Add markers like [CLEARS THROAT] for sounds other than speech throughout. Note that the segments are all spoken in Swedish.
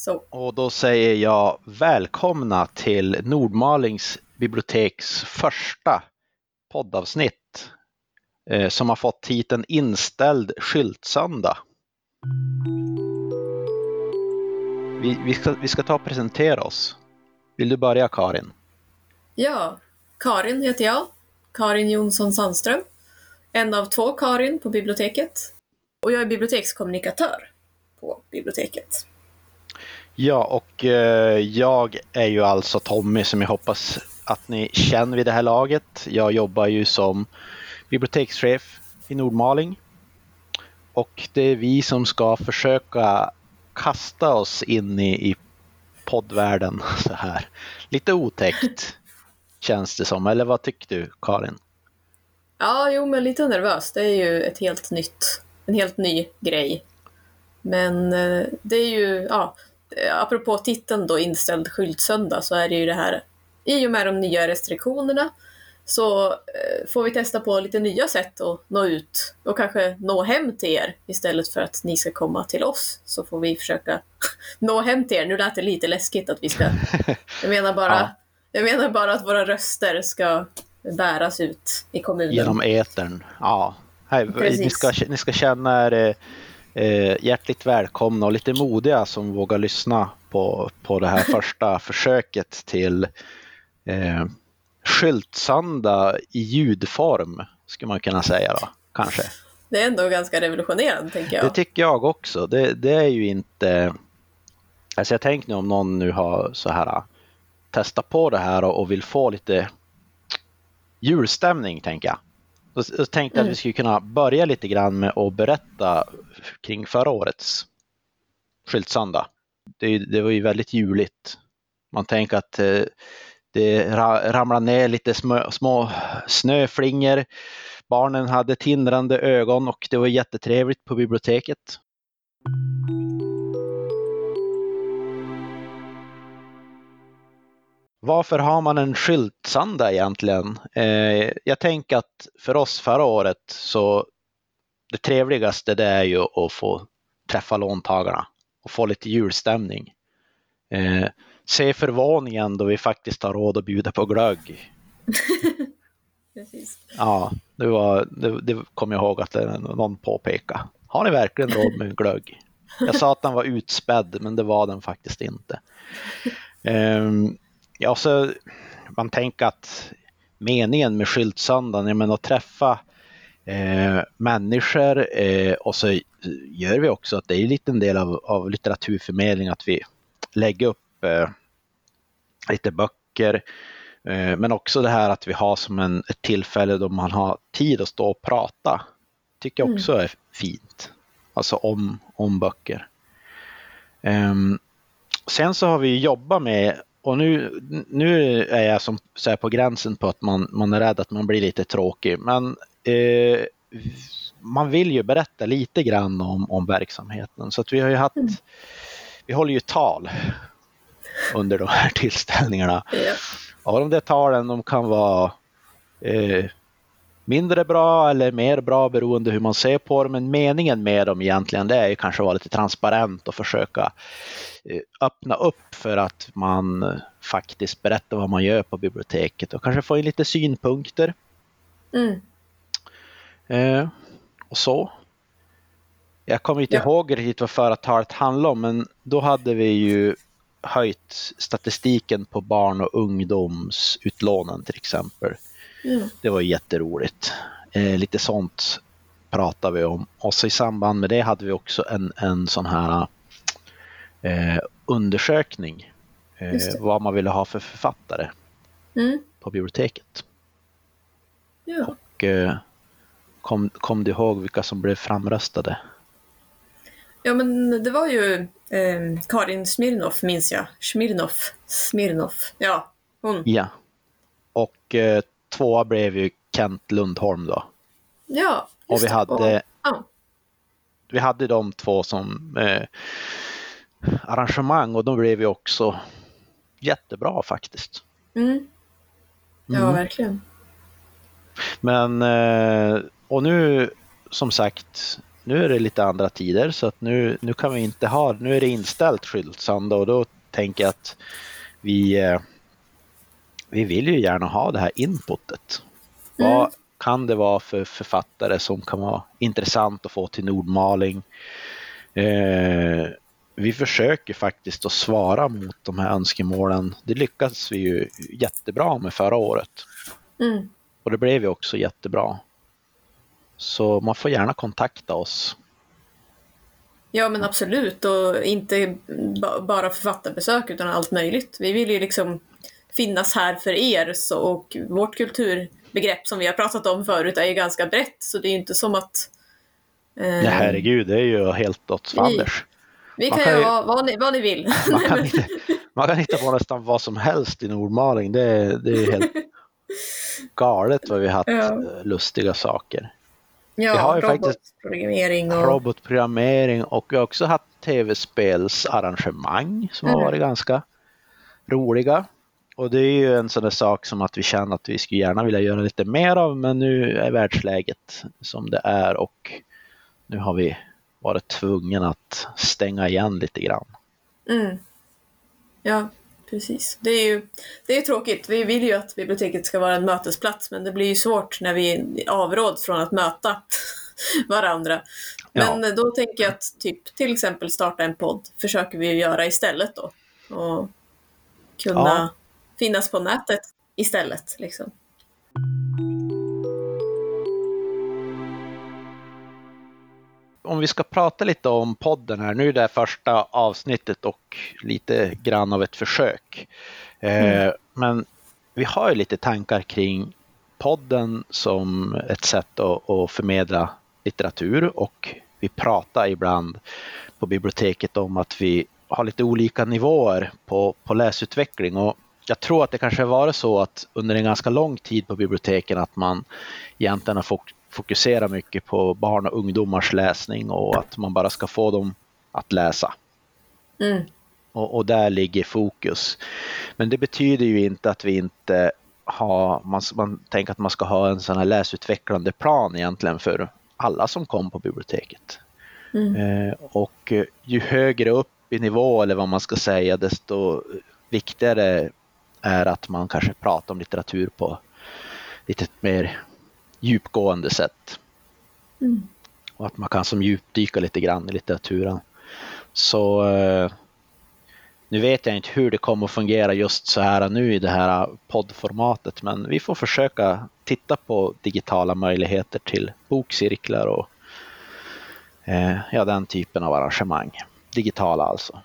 Så. Och då säger jag välkomna till Nordmalings biblioteks första poddavsnitt eh, som har fått titeln Inställd skyltsöndag. Vi, vi, ska, vi ska ta och presentera oss. Vill du börja Karin? Ja, Karin heter jag. Karin Jonsson Sandström. En av två Karin på biblioteket. Och jag är bibliotekskommunikatör på biblioteket. Ja, och eh, jag är ju alltså Tommy som jag hoppas att ni känner vid det här laget. Jag jobbar ju som bibliotekschef i Nordmaling. Och det är vi som ska försöka kasta oss in i, i poddvärlden [LAUGHS] så här. Lite otäckt [LAUGHS] känns det som, eller vad tycker du Karin? Ja, jo, men lite nervös. Det är ju ett helt nytt, en helt ny grej. Men eh, det är ju, ja, apropå titeln då, inställd skyltsöndag, så är det ju det här, i och med de nya restriktionerna så eh, får vi testa på lite nya sätt att nå ut och kanske nå hem till er istället för att ni ska komma till oss. Så får vi försöka [LAUGHS] nå hem till er. Nu lät det lite läskigt att vi ska... [LAUGHS] Jag menar bara, ja. jag menar bara att våra röster ska bäras ut i kommunen. Genom etern, ja. Här, ni, ska, ni ska känna er eh, hjärtligt välkomna och lite modiga som vågar lyssna på, på det här [LAUGHS] första försöket till eh, skyltsanda i ljudform, skulle man kunna säga då, kanske. Det är ändå ganska revolutionerande, tänker jag. Det tycker jag också. Det, det är ju inte... Alltså jag tänker nu om någon nu har så här testat på det här och vill få lite julstämning, tänker jag. Då, då tänkte jag mm. att vi skulle kunna börja lite grann med att berätta kring förra årets skyltsöndag. Det, det var ju väldigt juligt. Man tänker att eh, det ramlade ner lite små, små snöflingor. Barnen hade tindrande ögon och det var jättetrevligt på biblioteket. Varför har man en skyltsanda egentligen? Eh, jag tänker att för oss förra året så det trevligaste det är ju att få träffa låntagarna och få lite julstämning. Eh, se förvåningen då vi faktiskt har råd att bjuda på glögg. [LAUGHS] Precis. Ja, det, var, det, det kommer jag ihåg att någon påpekade. Har ni verkligen råd med glögg? Jag sa att den var utspädd, men det var den faktiskt inte. Um, [LAUGHS] ja, så man tänker att meningen med skyltsöndagen är att träffa eh, människor eh, och så gör vi också att det är en liten del av, av litteraturförmedling att vi lägger upp eh, lite böcker. Eh, men också det här att vi har som en, ett tillfälle då man har tid att stå och prata. Tycker jag mm. också är fint. Alltså om, om böcker. Um, sen så har vi jobbat med, och nu, nu är jag som, så på gränsen på att man, man är rädd att man blir lite tråkig, men eh, man vill ju berätta lite grann om, om verksamheten. Så att vi har ju haft, mm. vi håller ju tal under de här tillställningarna. Ja. Och de där talen de kan vara eh, mindre bra eller mer bra beroende hur man ser på dem. Men meningen med dem egentligen det är ju kanske att vara lite transparent och försöka eh, öppna upp för att man faktiskt berättar vad man gör på biblioteket och kanske få in lite synpunkter. Mm. Eh, och så. Jag kommer inte ja. ihåg riktigt vad förra talet handlade om men då hade vi ju höjt statistiken på barn och ungdomsutlånen till exempel. Mm. Det var jätteroligt. Eh, lite sånt pratade vi om. Och så i samband med det hade vi också en, en sån här eh, undersökning. Eh, vad man ville ha för författare mm. på biblioteket. Ja. Och eh, kom, kom du ihåg vilka som blev framröstade? Ja, men det var ju eh, Karin Smirnoff, minns jag. Smirnoff. Smirnoff. Ja, hon. Ja. Och eh, tvåa blev ju Kent Lundholm då. Ja, Och vi hade, ja. vi hade de två som eh, arrangemang och de blev ju också jättebra faktiskt. Mm. Ja, mm. verkligen. Men, eh, och nu som sagt, nu är det lite andra tider så att nu, nu kan vi inte ha, nu är det inställt skyltsanda och då tänker jag att vi, eh, vi vill ju gärna ha det här inputet. Mm. Vad kan det vara för författare som kan vara intressant att få till Nordmaling? Eh, vi försöker faktiskt att svara mot de här önskemålen. Det lyckades vi ju jättebra med förra året. Mm. Och det blev ju också jättebra. Så man får gärna kontakta oss. Ja men absolut och inte bara författarbesök utan allt möjligt. Vi vill ju liksom finnas här för er så, och vårt kulturbegrepp som vi har pratat om förut är ju ganska brett så det är ju inte som att... Eh, ja herregud, det är ju helt åt fanders. Vi, vi kan, kan göra vad, ni, vad ni vill. [LAUGHS] Man kan, hitta, man kan hitta på nästan vad som helst i Nordmaling. Det, det är helt [LAUGHS] galet vad vi har haft ja. lustiga saker. Ja, vi har ju robotprogrammering. Och... Robotprogrammering och vi har också haft tv-spelsarrangemang som mm. har varit ganska roliga. Och det är ju en sån där sak som att vi känner att vi skulle gärna vilja göra lite mer av men nu är världsläget som det är och nu har vi varit tvungna att stänga igen lite grann. Mm. Ja, precis. Det är ju det är tråkigt. Vi vill ju att biblioteket ska vara en mötesplats men det blir ju svårt när vi avråds från att möta [LAUGHS] varandra. Men ja. då tänker jag att typ till exempel starta en podd försöker vi göra istället då. Och kunna ja. Finnas på nätet istället. Liksom. om vi ska prata lite om podden här, nu är det första avsnittet och lite grann av ett försök. Eh, mm. Men vi har ju lite tankar kring podden som ett sätt att, att förmedla litteratur och vi pratar ibland på biblioteket om att vi har lite olika nivåer på, på läsutveckling och jag tror att det kanske varit så att under en ganska lång tid på biblioteken att man egentligen har fått fokusera mycket på barn och ungdomars läsning och att man bara ska få dem att läsa. Mm. Och, och, där ligger fokus. Men det betyder ju inte att vi inte har, man, man tänker att man ska ha en sån här läsutvecklande plan egentligen för alla som kom på biblioteket. Mm. Eh, och ju högre upp i nivå eller vad man ska säga desto viktigare är att man kanske pratar om litteratur på lite mer djupgående sätt. Mm. Och att man kan som djupdyka lite grann i litteraturen. Så eh, nu vet jag inte hur det kommer att fungera just så här nu i det här poddformatet men vi får försöka titta på digitala möjligheter till bokcirklar och eh, ja, den typen av arrangemang. Digitala alltså.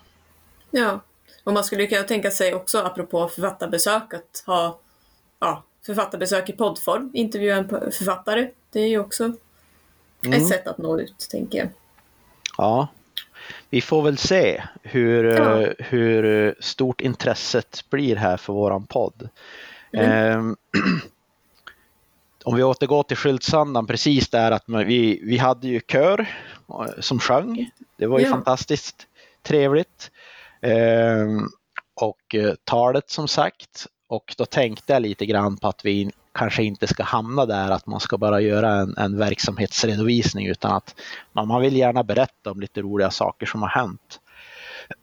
Ja, och man skulle kunna tänka sig också apropå författarbesök att ha ja, författarbesök i poddform, intervjua en författare. Det är ju också mm. ett sätt att nå ut, tänker jag. Ja, vi får väl se hur, ja. Eh, hur stort intresset blir här för våran podd. Mm. Eh, om vi återgår till Skyltsandan, precis där att vi, vi hade ju kör eh, som sjöng. Det var ju ja. fantastiskt trevligt. Eh, och eh, talet som sagt. Och då tänkte jag lite grann på att vi kanske inte ska hamna där att man ska bara göra en, en verksamhetsredovisning utan att man, man vill gärna berätta om lite roliga saker som har hänt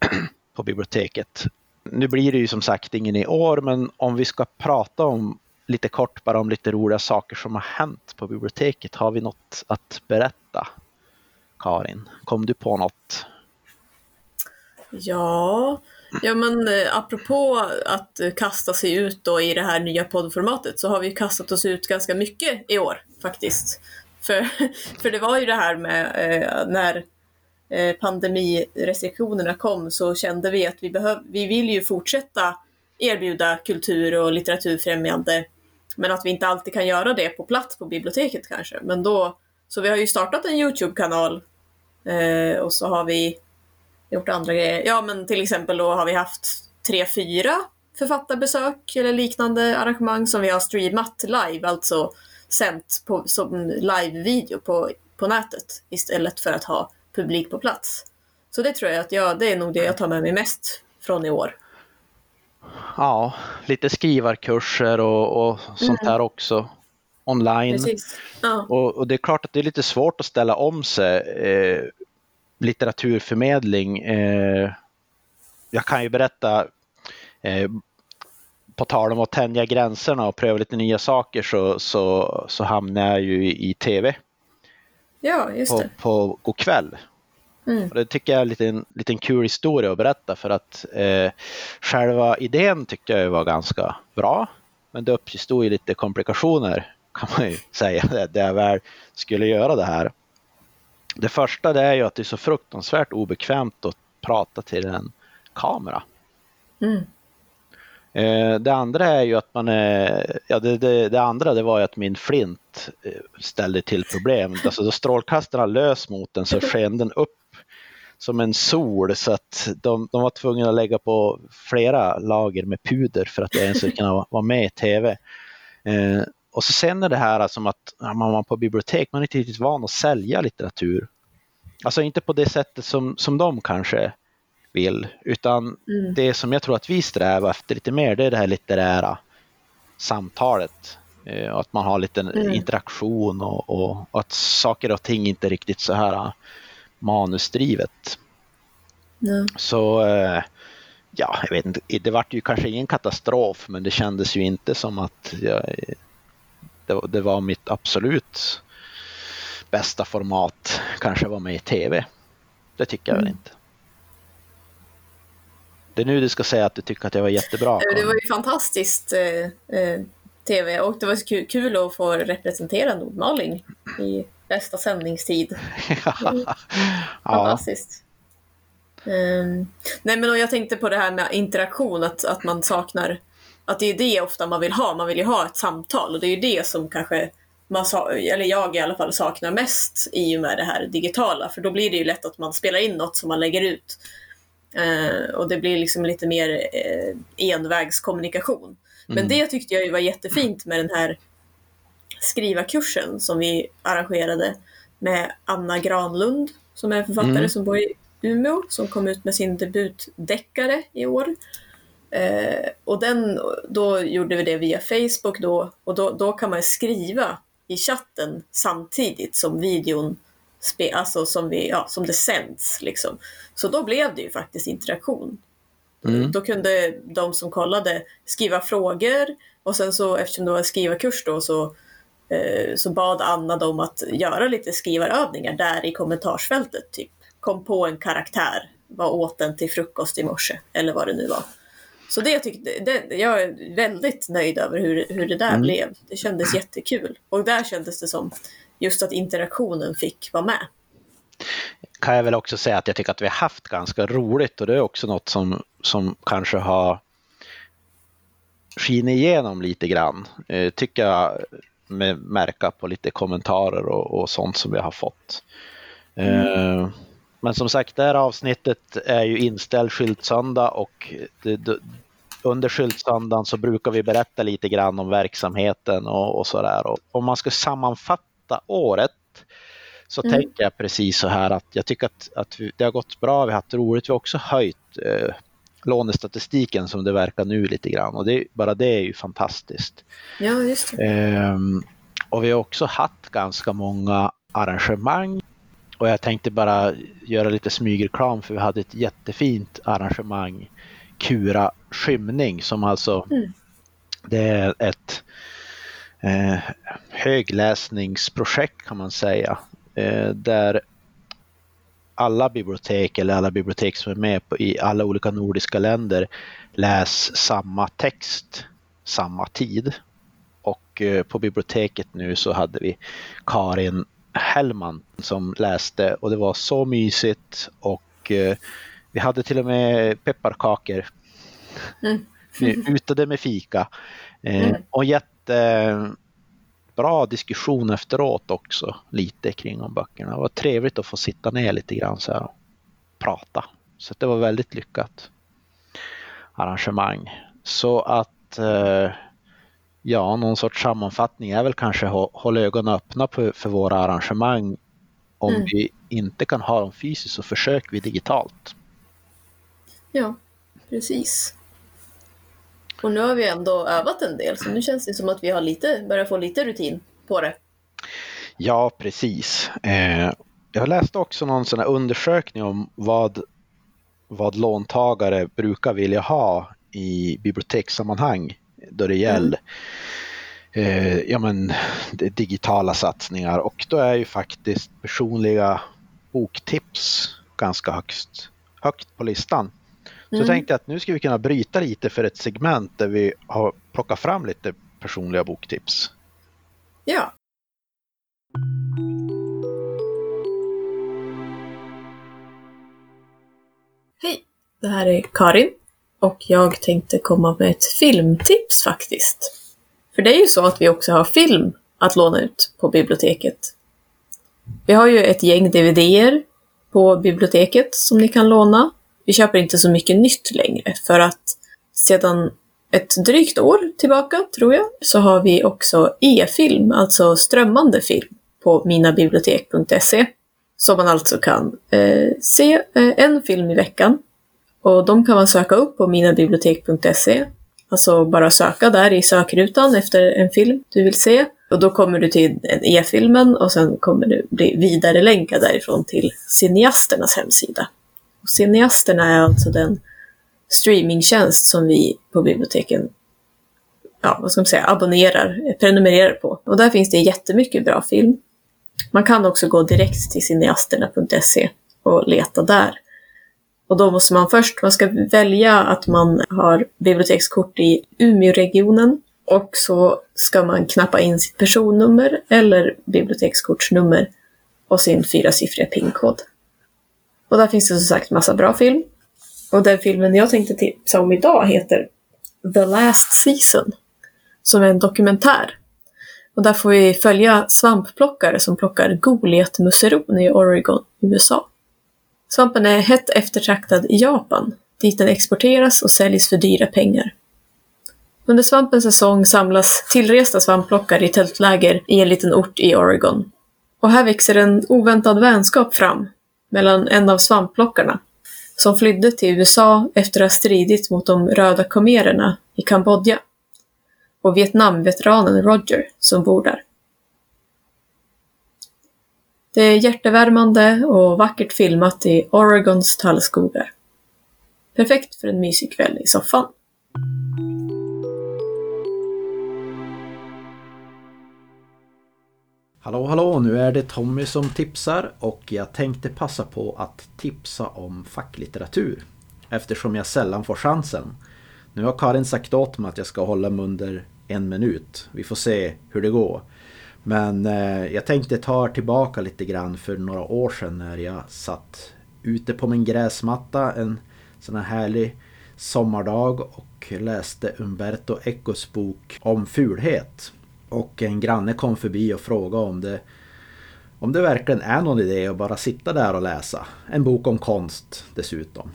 [CLEARS THROAT] på biblioteket. Nu blir det ju som sagt ingen i år men om vi ska prata om lite kort bara om lite roliga saker som har hänt på biblioteket. Har vi något att berätta? Karin, kom du på något? Ja, Ja men eh, apropå att kasta sig ut då i det här nya poddformatet så har vi kastat oss ut ganska mycket i år faktiskt. För, [LAUGHS] för det var ju det här med eh, när eh, pandemirestriktionerna kom så kände vi att vi, behöv, vi vill ju fortsätta erbjuda kultur och litteraturfrämjande men att vi inte alltid kan göra det på plats på biblioteket kanske. Men då, så vi har ju startat en Youtube-kanal eh, och så har vi gjort andra grejer. Ja, men till exempel då har vi haft tre, fyra författarbesök eller liknande arrangemang som vi har streamat live, alltså sänt på, som live-video på, på nätet istället för att ha publik på plats. Så det tror jag att jag, det är nog det jag tar med mig mest från i år. Ja, lite skrivarkurser och, och sånt mm. där också. online. Ja. Och, och, det är klart att det är lite svårt att ställa om sig. Eh, litteraturförmedling. Eh, jag kan ju berätta, eh, på tal om att tänja gränserna och pröva lite nya saker så, så, så hamnade jag ju i, i tv. Ja, just det. På, på Go'kväll. Mm. Och det tycker jag är en liten, liten kul historia att berätta för att eh, själva idén tyckte jag var ganska bra. Men det uppstod ju lite komplikationer kan man ju [LAUGHS] säga det, jag väl skulle göra det här. Det första det är ju att det är så fruktansvärt obekvämt att prata till en kamera. Mm. Eh, det andra är ju att man är, ja det, det, det, andra det var ju att min flint eh, ställde till problem. [LAUGHS] Alltså då strålkastarna lös mot den så sken den upp som en sol så att de, de var tvungna att lägga på flera lager med puder för att jag ens skulle kunna vara med i tv. Och så sen är det här som att man var på bibliotek, man är inte riktigt van att sälja litteratur. Alltså inte på det sättet som, som de kanske vill, utan mm. det som jag tror att vi strävar efter lite mer, det är det här litterära samtalet. Eh, att man har lite mm. interaktion och, och, och, att saker och ting inte är riktigt så här manusdrivet. Mm. Så eh, ja, jag vet inte, det vart ju kanske ingen katastrof men det kändes ju inte som att jag, det, det var mitt absolut bästa format, kanske var med i tv. Det tycker jag mm. väl inte. Det är nu du ska säga att du tycker att jag var jättebra. Det var ju fantastiskt eh, eh tv och det var så kul, att få representera Nordmaling i bästa sändningstid. [LAUGHS] Fantastiskt. Ja. Um, nej men jag tänkte på det här med interaktion, att, att man saknar, att det är det ofta man vill ha, man vill ju ha ett samtal och det är ju det som kanske man, eller jag i alla fall saknar mest i och med det här digitala, för då blir det ju lätt att man spelar in något som man lägger ut. Uh, och det blir liksom lite mer uh, envägskommunikation. Men mm. det tyckte jag ju var jättefint med den här skrivarkursen som vi arrangerade med Anna Granlund som är författare mm. som bor i Umeå som kom ut med sin debutdeckare i år. Eh, och den, då gjorde vi det via Facebook då, och då, då kan man skriva i chatten samtidigt som videon spe, alltså som, vi, ja, som det sänds. Liksom. Så då blev det ju faktiskt interaktion. Mm. Då kunde de som kollade skriva frågor och sen så eftersom det var en skrivarkurs då så Eh, så bad Anna dem att göra lite skrivarövningar där i kommentarsfältet. Typ kom på en karaktär, vad åt den till frukost i morse eller vad det nu var. Så det tyckte, det, jag är väldigt nöjd över hur, hur det där mm. blev. Det kändes jättekul. Och där kändes det som just att interaktionen fick vara med. Kan jag väl också säga att jag tycker att vi har haft ganska roligt och det är också något som, som kanske har skinit igenom lite grann. Eh, tycker jag med märka på lite kommentarer och, och sånt som vi har fått. Mm. Eh, men som sagt, det här avsnittet är ju inställd skyltsöndag och det, det, under skyltsöndagen så brukar vi berätta lite grann om verksamheten och, och sådär. Om man ska sammanfatta året så mm. tänker jag precis så här att jag tycker att, att vi, det har gått bra, vi har haft roligt, vi har också höjt eh, lånestatistiken som det verkar nu lite grann och det, bara det är ju fantastiskt. Ja, just det. Ehm, och vi har också haft ganska många arrangemang och jag tänkte bara göra lite smygreklam för vi hade ett jättefint arrangemang Kura skymning som alltså mm. det är ett eh, högläsningsprojekt kan man säga eh, där alla bibliotek eller alla bibliotek som är med på, i alla olika nordiska länder läs samma text samma tid. Och eh, på biblioteket nu så hade vi Karin Hellman som läste och det var så mysigt och eh, vi hade till och med pepparkakor. Mm. Vi utade med fika. Eh, mm. Och jätte bra diskussion efteråt också lite kring om böckerna. Det var trevligt att få sitta ner lite grann så här och prata. Så det var väldigt lyckat arrangemang. Så att eh, ja, någon sorts sammanfattning är väl kanske att hålla ögonen öppna för våra arrangemang. Om mm. vi inte kan ha dem fysiskt så försöker vi digitalt. Ja, precis. Och nu har vi ändå övat en del så nu känns det som att vi har lite, börjar få lite rutin. på det. Ja, precis. Eh, jag läste också någon sån här undersökning om vad, vad låntagare brukar vilja ha i bibliotekssammanhang då det gäller mm. eh, ja, men, digitala satsningar och då är ju faktiskt personliga boktips ganska högst, högt på listan. Så mm. jag tänkte att nu ska vi kunna bryta lite för ett segment där vi har plockat fram lite personliga boktips. Ja. Hej, det här är Karin och jag tänkte komma med ett filmtips faktiskt. För det är ju så att vi också har film att låna ut på biblioteket. Vi har ju ett gäng DVDer på biblioteket som ni kan låna. Vi köper inte så mycket nytt längre för att sedan ett drygt år tillbaka, tror jag, så har vi också e-film, alltså strömmande film, på minabibliotek.se. Som man alltså kan eh, se eh, en film i veckan. Och de kan man söka upp på minabibliotek.se. Alltså bara söka där i sökrutan efter en film du vill se. Och då kommer du till e-filmen och sen kommer du bli vidare länkad därifrån till Cineasternas hemsida. Och Cineasterna är alltså den streamingtjänst som vi på biblioteken ja, vad ska man säga, abonnerar, prenumererar på. Och där finns det jättemycket bra film. Man kan också gå direkt till cineasterna.se och leta där. Och då måste man först, man ska välja att man har bibliotekskort i Umeåregionen och så ska man knappa in sitt personnummer eller bibliotekskortsnummer och sin fyrasiffriga PIN-kod. Och där finns det som sagt massa bra film. Och den filmen jag tänkte tipsa om idag heter The Last Season, som är en dokumentär. Och där får vi följa svampplockare som plockar Goliatmusseron i Oregon, USA. Svampen är hett eftertraktad i Japan, dit den exporteras och säljs för dyra pengar. Under svampens säsong samlas tillresta svampplockare i tältläger i en liten ort i Oregon. Och här växer en oväntad vänskap fram mellan en av svampplockarna som flydde till USA efter att ha stridit mot de röda khmererna i Kambodja och Vietnamveteranen Roger som bor där. Det är hjärtevärmande och vackert filmat i Oregons tallskogar. Perfekt för en mysig kväll i soffan. Hallå hallå, nu är det Tommy som tipsar och jag tänkte passa på att tipsa om facklitteratur. Eftersom jag sällan får chansen. Nu har Karin sagt åt mig att jag ska hålla mig under en minut. Vi får se hur det går. Men eh, jag tänkte ta tillbaka lite grann för några år sedan när jag satt ute på min gräsmatta en sån här härlig sommardag och läste Umberto Ecos bok om fulhet. Och en granne kom förbi och frågade om det om det verkligen är någon idé att bara sitta där och läsa. En bok om konst dessutom.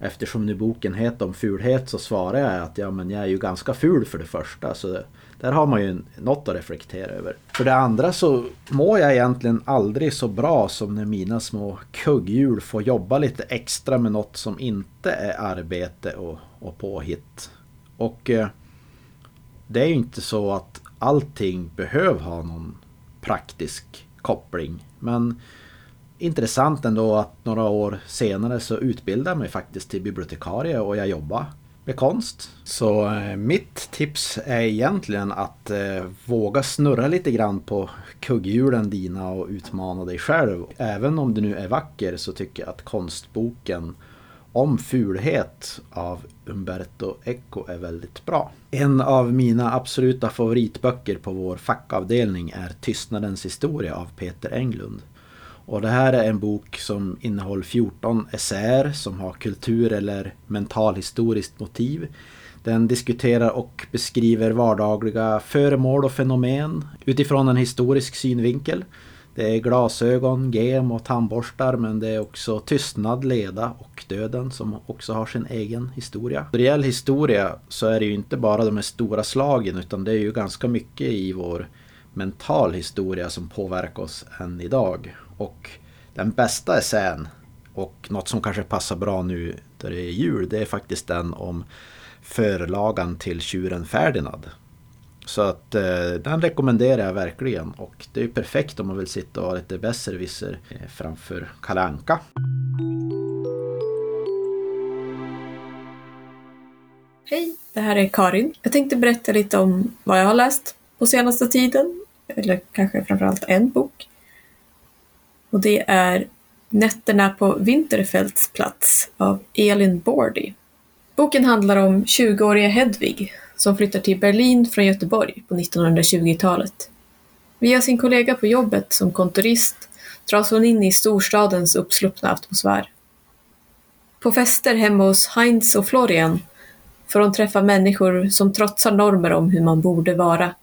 Eftersom nu boken heter om fulhet så svarar jag att ja, men jag är ju ganska ful för det första. Så där har man ju något att reflektera över. För det andra så mår jag egentligen aldrig så bra som när mina små kugghjul får jobba lite extra med något som inte är arbete och, och påhitt. Och eh, det är ju inte så att allting behöver ha någon praktisk koppling. Men intressant ändå att några år senare så utbildade jag mig faktiskt till bibliotekarie och jag jobbar med konst. Så eh, mitt tips är egentligen att eh, våga snurra lite grann på kugghjulen dina och utmana dig själv. Även om du nu är vacker så tycker jag att konstboken om fulhet av Umberto Eco är väldigt bra. En av mina absoluta favoritböcker på vår fackavdelning är Tystnadens historia av Peter Englund. Och det här är en bok som innehåller 14 essäer som har kultur eller mentalhistoriskt motiv. Den diskuterar och beskriver vardagliga föremål och fenomen utifrån en historisk synvinkel. Det är glasögon, gem och tandborstar men det är också tystnad, leda och döden som också har sin egen historia. När det gäller historia så är det ju inte bara de här stora slagen utan det är ju ganska mycket i vår mental historia som påverkar oss än idag. Och den bästa essän och något som kanske passar bra nu där det är jul det är faktiskt den om förlagan till tjuren Ferdinand. Så att eh, den rekommenderar jag verkligen och det är ju perfekt om man vill sitta och ha lite besserwisser eh, framför Kalanka. Hej, det här är Karin. Jag tänkte berätta lite om vad jag har läst på senaste tiden. Eller kanske framförallt en bok. Och det är Nätterna på Winterfeldts plats av Elin Bordy. Boken handlar om 20-åriga Hedvig som flyttar till Berlin från Göteborg på 1920-talet. Via sin kollega på jobbet som kontorist dras hon in i storstadens uppsluppna atmosfär. På fester hemma hos Heinz och Florian får hon träffa människor som trotsar normer om hur man borde vara.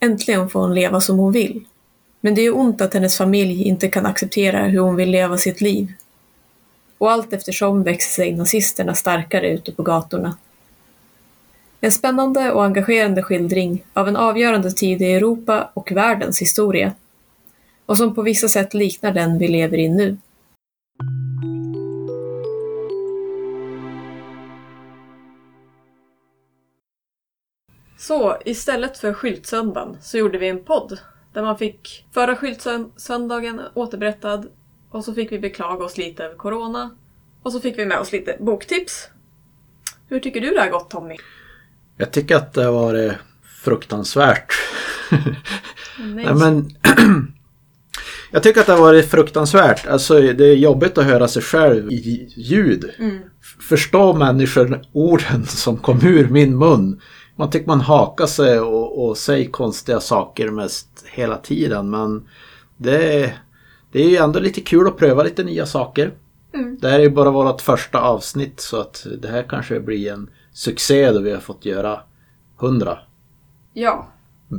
Äntligen får hon leva som hon vill. Men det är ont att hennes familj inte kan acceptera hur hon vill leva sitt liv. Och allt eftersom växer sig nazisterna starkare ute på gatorna. En spännande och engagerande skildring av en avgörande tid i Europa och världens historia. Och som på vissa sätt liknar den vi lever i nu. Så istället för skyltsöndagen så gjorde vi en podd där man fick förra skyltsöndagen återberättad och så fick vi beklaga oss lite över corona och så fick vi med oss lite boktips. Hur tycker du det har gått Tommy? Jag tycker att det har varit fruktansvärt. [LAUGHS] Nej. Men [CLEARS THROAT] jag tycker att det har varit fruktansvärt. Alltså, det är jobbigt att höra sig själv i ljud. Mm. Förstå människor orden som kom ur min mun. Man tycker man hakar sig och, och säger konstiga saker mest hela tiden. Men det, det är ju ändå lite kul att pröva lite nya saker. Mm. Det här är ju bara vårt första avsnitt så att det här kanske blir en succé då vi har fått göra hundra. Ja,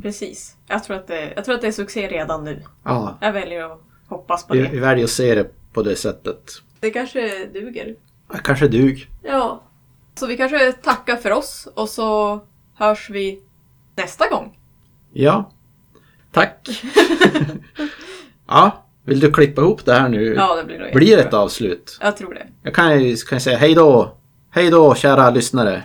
precis. Jag tror, att det, jag tror att det är succé redan nu. Ja, Jag väljer att hoppas på vi, det. vi väljer att se det på det sättet. Det kanske duger. Ja, Kanske dug. Ja. Så vi kanske tackar för oss och så hörs vi nästa gång. Ja. Tack. [LAUGHS] ja, vill du klippa ihop det här nu? Ja, det blir nog Blir det ett avslut? Jag tror det. Jag kan ju kan jag säga hej då. Hej då kära lyssnare.